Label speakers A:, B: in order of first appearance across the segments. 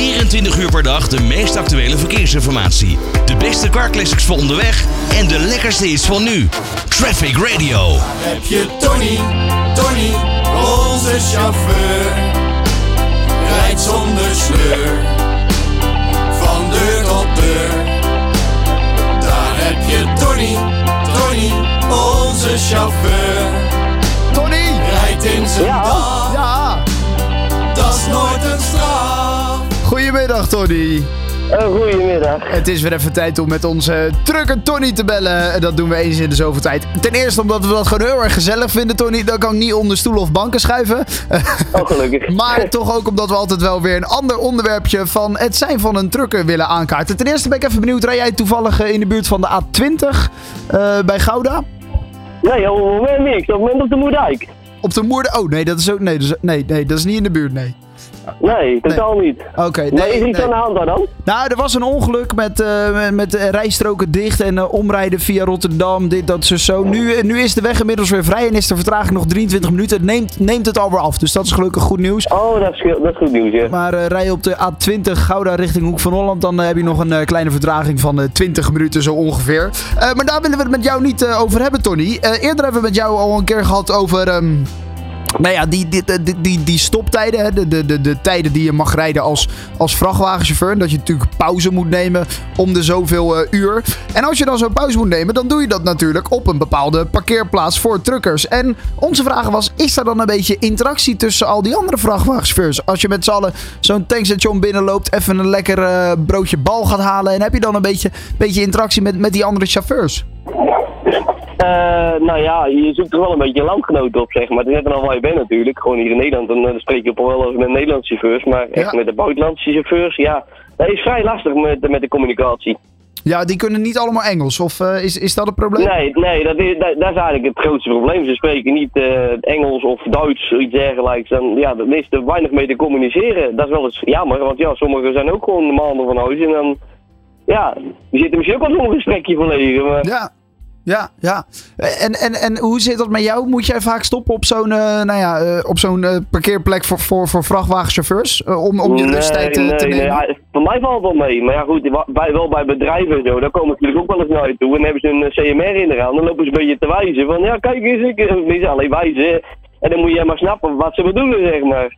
A: 24 uur per dag de meest actuele verkeersinformatie. De beste carclassics voor onderweg en de lekkerste hits van nu. Traffic Radio.
B: Heb je Tony, Tony, onze chauffeur.
C: Goedemiddag, Tony.
D: Uh, goedemiddag.
C: Het is weer even tijd om met onze trucker Tony te bellen. Dat doen we eens in de zoveel tijd. Ten eerste omdat we dat gewoon heel erg gezellig vinden, Tony. Dan kan ik niet onder stoelen of banken schuiven.
D: Oh, gelukkig.
C: maar toch ook omdat we altijd wel weer een ander onderwerpje van het zijn van een trucker willen aankaarten. Ten eerste ben ik even benieuwd, rij jij toevallig eh, in de buurt van de A20 eh, bij Gouda?
D: Nee, moment niks. Op het moment op de Moerdijk.
C: Op de Moerde... Oh, nee, dat is ook... Nee, dat is, nee, nee, dat is niet in de buurt, nee.
D: Nee, totaal niet.
C: Oké,
D: Nee,
C: nee,
D: is er iets
C: nee.
D: aan de hand daar dan?
C: Nou, er was een ongeluk met, eh, met, rijstroken dicht en eh, omrijden via Rotterdam, dit, dat, zo, zo. Nu, eh, nu is de weg inmiddels weer vrij en is de vertraging nog 23 minuten. Het neemt, neemt het alweer af, dus dat is gelukkig goed nieuws.
D: Oh, dat is, dat is goed nieuws, ja.
C: Maar eh, rij je op de A20 Gouda richting Hoek van Holland, dan heb je nog een kleine vertraging van eh, 20 minuten zo ongeveer. Maar daar willen we het met jou niet over hebben, Tony. Eerder hebben we het met jou al een keer gehad over... ehm, nou ja, die, die, die, die, stoptijden, de, de, de, de tijden die je mag rijden als, als vrachtwagenchauffeur. En dat je natuurlijk pauze moet nemen om de zoveel eh, uur. En als je dan zo'n pauze moet nemen, dan doe je dat natuurlijk op een bepaalde parkeerplaats voor truckers. En onze vraag was, is er dan een beetje interactie tussen al die andere vrachtwagenchauffeurs? Als je met z'n allen zo'n tankstation binnenloopt, even een lekker eh, broodje bal gaat halen. En heb je dan een beetje, beetje interactie met, met die andere chauffeurs?
D: Eh, nou ja, je zoekt toch wel een beetje landgenoten op, zeg maar. Het is net dan al waar je bent natuurlijk. Gewoon hier in Nederland, dan, eh, dan spreek je op wel over met Nederlandse chauffeurs. Maar echt
C: Ja.
D: met de buitenlandse chauffeurs, ja, dat is vrij lastig met, met de communicatie.
C: Ja, die kunnen niet allemaal Engels. Of eh, is, is dat het probleem?
D: Nee, nee dat, is, dat, dat is eigenlijk het grootste probleem. Ze spreken niet eh, Engels of Duits, iets dergelijks. Dan, ja, er is er weinig mee te communiceren. Dat is wel eens jammer, want ja, sommigen zijn ook gewoon maanden van huis. En dan, ja, die zitten misschien ook wel zo'n gesprekje verlegen. Maar
C: Ja, ja, ja. En, en, en hoe zit dat met jou? Moet jij vaak stoppen op zo'n eh, nou ja, eh, op zo'n eh, parkeerplek voor, voor, voor vrachtwagenchauffeurs? Om, om je
D: Nee,
C: rusttijd te,
D: nee,
C: te
D: nee,
C: nemen?
D: ja, voor mij valt het wel mee. Maar ja, goed, bij, wel bij bedrijven en zo, daar komen ze natuurlijk ook wel eens naar je toe. En dan hebben ze een CMR in de hand. Dan lopen ze een beetje te wijzen van, ja, kijk eens, ik niet alleen wijzen. En dan moet je maar snappen wat ze bedoelen, zeg maar.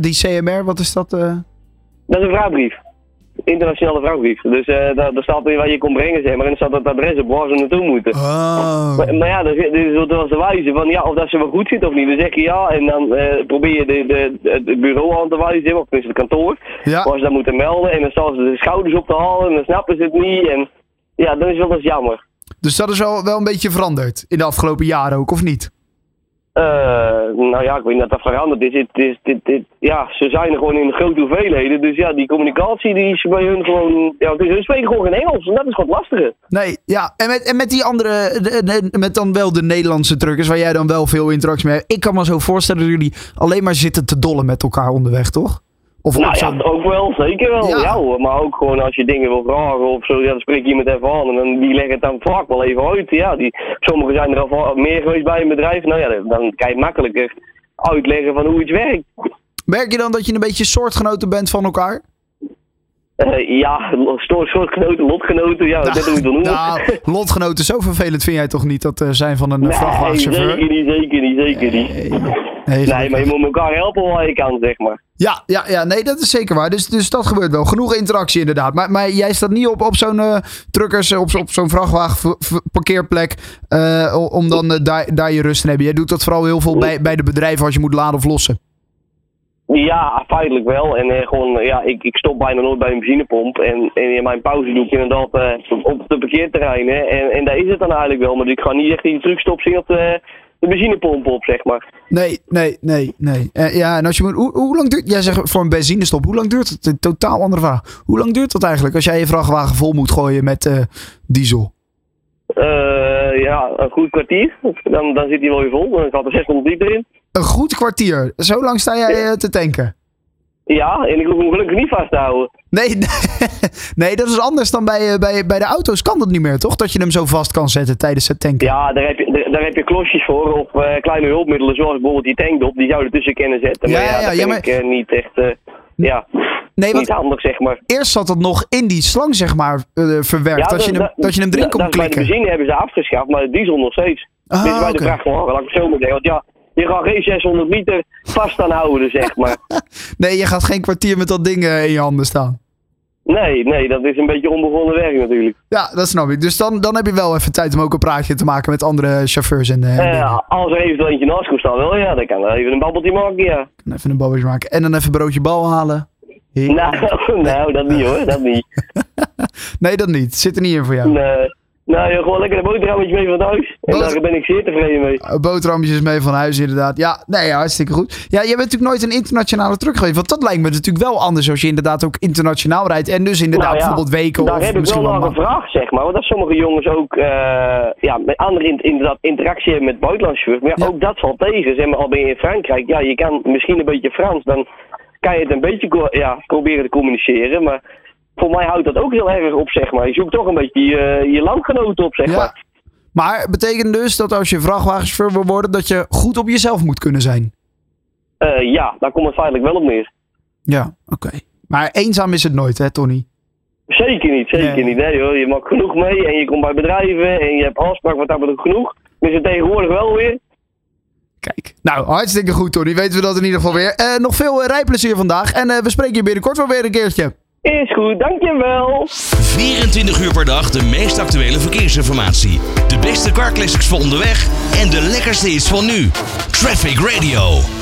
C: Die CMR, wat is dat?
D: Dat is een vraagbrief. Internationale vraagbrief. Dus eh daar, daar staat weer waar je kon brengen, zeg maar. En dan staat het adres op waar ze naartoe moeten.
C: Oh.
D: Maar, maar ja, dan zit- dan zult er wel te wijzen van ja, of dat ze wel goed zit of niet. Dan zeg je ja en dan eh, probeer je de, de, het bureau aan te wijzen, of tenminste het kantoor.
C: Ja.
D: Waar ze dat moeten melden. En dan staan ze de schouders op te halen en dan snappen ze het niet. En ja, dan is wel eens jammer.
C: Dus dat is wel, wel een beetje veranderd in de afgelopen jaren ook, of niet?
D: Eh, nou ja, ik weet niet dat dat veranderd is. Dit, dit, dit, dit- ja, ze zijn er gewoon in grote hoeveelheden. Dus ja, die communicatie die is bij hun gewoon... Ja, hun spreken gewoon geen Engels. En dat is gewoon het lastige.
C: Nee, ja. En met, en met die andere, de- de- met dan wel de Nederlandse truckers, waar jij dan wel veel interactie mee hebt. Ik kan me zo voorstellen dat jullie alleen maar zitten te dollen met elkaar onderweg, toch? Of
D: Nou ja, ook wel, zeker wel.
C: Ja.
D: Ja. hoor, maar ook gewoon als je dingen wil vragen of zo, ja, dan spreek je iemand even aan en dan, die leggen het dan vaak wel even uit. Ja, die, sommigen zijn er al meer geweest bij een bedrijf. Nou ja, dan- dan kan je makkelijker uitleggen van hoe iets werkt.
C: Merk je dan dat je een beetje soortgenoten bent van elkaar?
D: Eh, ja, soort, soortgenoten, lotgenoten, ja, hoe je het wil noemen.
C: Nou, lotgenoten, zo vervelend vind jij toch niet dat eh, zijn van een
D: nee,
C: vrachtwagenchauffeur?
D: zeker niet, zeker niet, zeker niet.
C: Nee,
D: Nee, maar je moet elkaar helpen waar je kan, zeg maar.
C: Ja, ja, ja, nee, dat is zeker waar. Dus, dus dat gebeurt wel. Genoeg interactie inderdaad. Maar, maar jij staat niet op, op zo'n eh, truckers, op, op zo'n vrachtwagen parkeerplek eh, om dan eh, daar, daar je rust te hebben. Jij doet dat vooral heel veel bij, bij de bedrijven als je moet laden of lossen.
D: Ja, feitelijk wel. En eh, gewoon, eh, ja, ik, ik stop bijna nooit bij een benzinepomp. En, en in mijn pauze doe ik inderdaad eh, op de parkeerterreinen. En, en daar is het dan eigenlijk wel. Maar ik ga niet echt die truckstop zien op de, de benzinepomp op, zeg maar.
C: Nee, nee, nee, nee. Ja, en als je moet, hoe, hoe lang duurt, jij zegt voor een benzinestop, hoe lang duurt het? Een totaal andere vraag. Hoe lang duurt dat eigenlijk als jij je vrachtwagen vol moet gooien met diesel?
D: Ja, een goed kwartier. Dan, dan zit hij wel weer vol. Dan gaat er 600 liter in.
C: Een goed kwartier. Zo lang sta jij eh, te tanken?
D: Ja, en ik hoef hem gelukkig niet vast te houden.
C: Nee, nee, dat is anders dan bij, eh, bij, bij de auto's. Kan dat niet meer, toch? Dat je hem zo vast kan zetten tijdens het tanken.
D: Ja, daar heb je, daar, daar heb je klosjes voor. Of eh, kleine hulpmiddelen, zoals bijvoorbeeld die tankdop. Die zou je ertussen kunnen zetten.
C: Ja,
D: Maar ja,
C: ja,
D: dat
C: ja, maar-
D: ik niet echt... ja.
C: Nee,
D: niet handig, zeg maar.
C: eerst zat het nog in die slang, zeg maar, verwerkt. dat, je hem, dat je hem erin kon
D: dat- Bij de
C: klikken.
D: benzine hebben ze afgeschaft, maar de diesel nog steeds.
C: Ah,
D: is bij de
C: oké.
D: vrachtwagen, laat ik het zo zeggen. Want ja, je gaat geen 600 meter vast aan houden, zeg maar.
C: Nee, je gaat geen kwartier met dat ding eh, in je handen staan.
D: Nee, nee, dat is een beetje onbegonnen werk natuurlijk.
C: Ja, dat snap ik. Dus dan, dan heb je wel even tijd om ook een praatje te maken met andere chauffeurs en, eh, en dingen.
D: Eh, als er eventueel eentje naast komt staan, wel ja, dan kan er even een babbeltje maken, ja.
C: Even een babbeltje maken. En dan even broodje bal halen. Heer-
D: Nou, nou, dat niet hoor, dat niet.
C: Nee, dat niet. Zit er niet in voor jou.
D: Nee. Nou, ja, gewoon lekker een boterhammetje mee van huis. En
C: Boter-
D: daar ben ik zeer tevreden mee.
C: Uh, Boterhammetjes mee van huis, inderdaad. Ja, nee, ja, hartstikke goed. Ja, jij bent natuurlijk nooit een internationale truck geweest. Want dat lijkt me natuurlijk wel anders als je inderdaad ook internationaal rijdt. En dus inderdaad
D: Nou ja,
C: bijvoorbeeld weken
D: Daar
C: of
D: heb ik
C: misschien
D: wel naar
C: maanden.
D: gevraagd, zeg maar. Want dat sommige jongens ook eh, ja, met andere in, inderdaad interactie hebben met buitenlandchauffeurs. Maar ja,
C: Ja.
D: ook dat valt tegen. Zeg maar, al ben je in Frankrijk, ja, je kan misschien een beetje Frans. Dan kan je het een beetje ja, proberen te communiceren. Maar voor mij houdt dat ook heel erg op, zeg maar. Je zoekt toch een beetje je, je landgenoten op, zeg
C: Ja.
D: maar.
C: Maar betekent dus dat als je vrachtwagenchauffeur wil worden, dat je goed op jezelf moet kunnen zijn?
D: Eh, ja, daar komt het feitelijk wel op neer.
C: Ja, oké. Maar eenzaam is het nooit, hè, Tony?
D: Zeker niet, zeker
C: Nee.
D: niet. Nee hoor, je maakt genoeg mee en je komt bij bedrijven en je hebt afspraak wat dat betreft genoeg. Dus het tegenwoordig wel weer.
C: Kijk. Nou, hartstikke goed, Tony. Weten we dat in ieder geval weer. Eh, nog veel eh, rijplezier vandaag. En we spreken je binnenkort wel weer een keertje.
D: Is goed, dankjewel.
A: 24 uur per dag de meest actuele verkeersinformatie. De beste car voor onderweg en de lekkerste hits van nu. Traffic Radio.